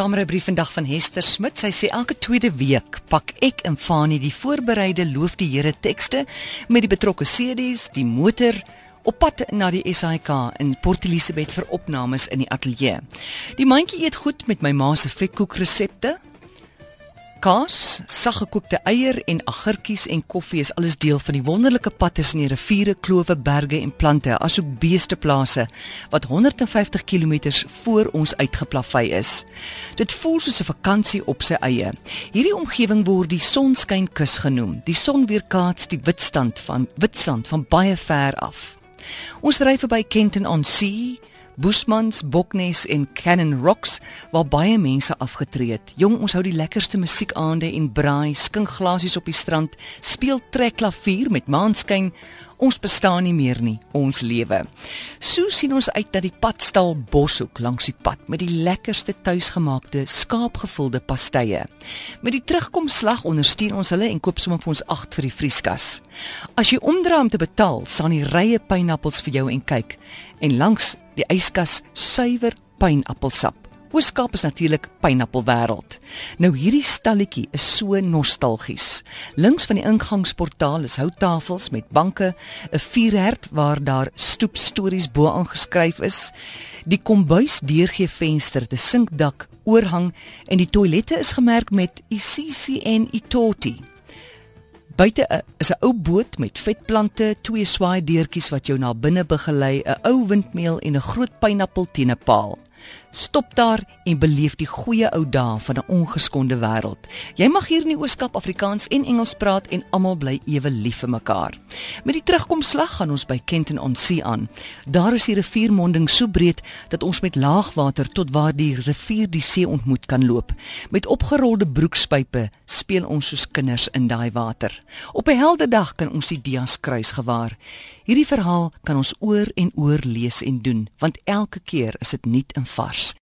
'n brief vandag van Hester Smit. Sy sê elke tweede week pak ek en Fanie die voorbereide loof die Here tekste met die betrokke CD's, die motor op pad na die SAIK in Port Elizabeth vir opnames in die ateljee. Die mandjie eet goed met my ma se vetkoek resepte, kaas, saggekookte eier en agurtjies en koffie is alles deel van die wonderlike pad tussen die riviere, klowe, berge en plante, asook beesteplase wat 150 km voor ons uitgeplavei is. Dit voel soos 'n vakansie op sy eie. Hierdie omgewing word die sonskynkus genoem. Die son weerkaats die witstand van witsand van baie ver af. Ons ry verby Kenton on Sea, Bushmans, Boknes en Cannon Rocks waar baie mense afgetree het. Jong, ons hou die lekkerste musiekaande en braai, skink glasies op die strand, speel trekklavier met maanskyn. Ons bestaan nie meer nie, ons lewe. So sien ons uit dat die padstal boshoek langs die pad met die lekkerste tuisgemaakte skaapgevulde pastye. Met die terugkomslag ondersteun ons hulle en koop sommer vir ons 8 vir die vrieskas. As jy omdraai om te betaal, staan die rye pynappels vir jou en kyk. En langs die yskas suiwer pynappelsap. Ooskaap is natuurlik pynappelwêreld. Nou hierdie stalletjie is so nostalgies. Links van die ingangsportaal is houttafels met banke, 'n vuurherd waar daar stoepstories bo aangeskryf is. Die kombuis deurgee venster, 'n sinkdak, oorhang en die toilette is gemerk met ICCN Itoti. Buite is 'n ou boot met vetplante, twee swaai deurtjies wat jou na binne begelei, 'n ou windmeel en 'n groot pineappel teen 'n paal. Stop daar en beleef die goeie ou dae van 'n ongeskonde wêreld. Jy mag hier in die Ooskaap Afrikaans en Engels praat en almal bly ewe lief vir mekaar. Met die terugkomslag gaan ons by Kenton on Sea aan. Daar is die riviermonding so breed dat ons met laagwater tot waar die rivier die see ontmoet kan loop. Met opgerolde broekspype speel ons soos kinders in daai water. Op 'n helder dag kan ons die Dias kruis gewaar. Hierdie verhaal kan ons oor en oor lees en doen, want elke keer is dit nuut en vars.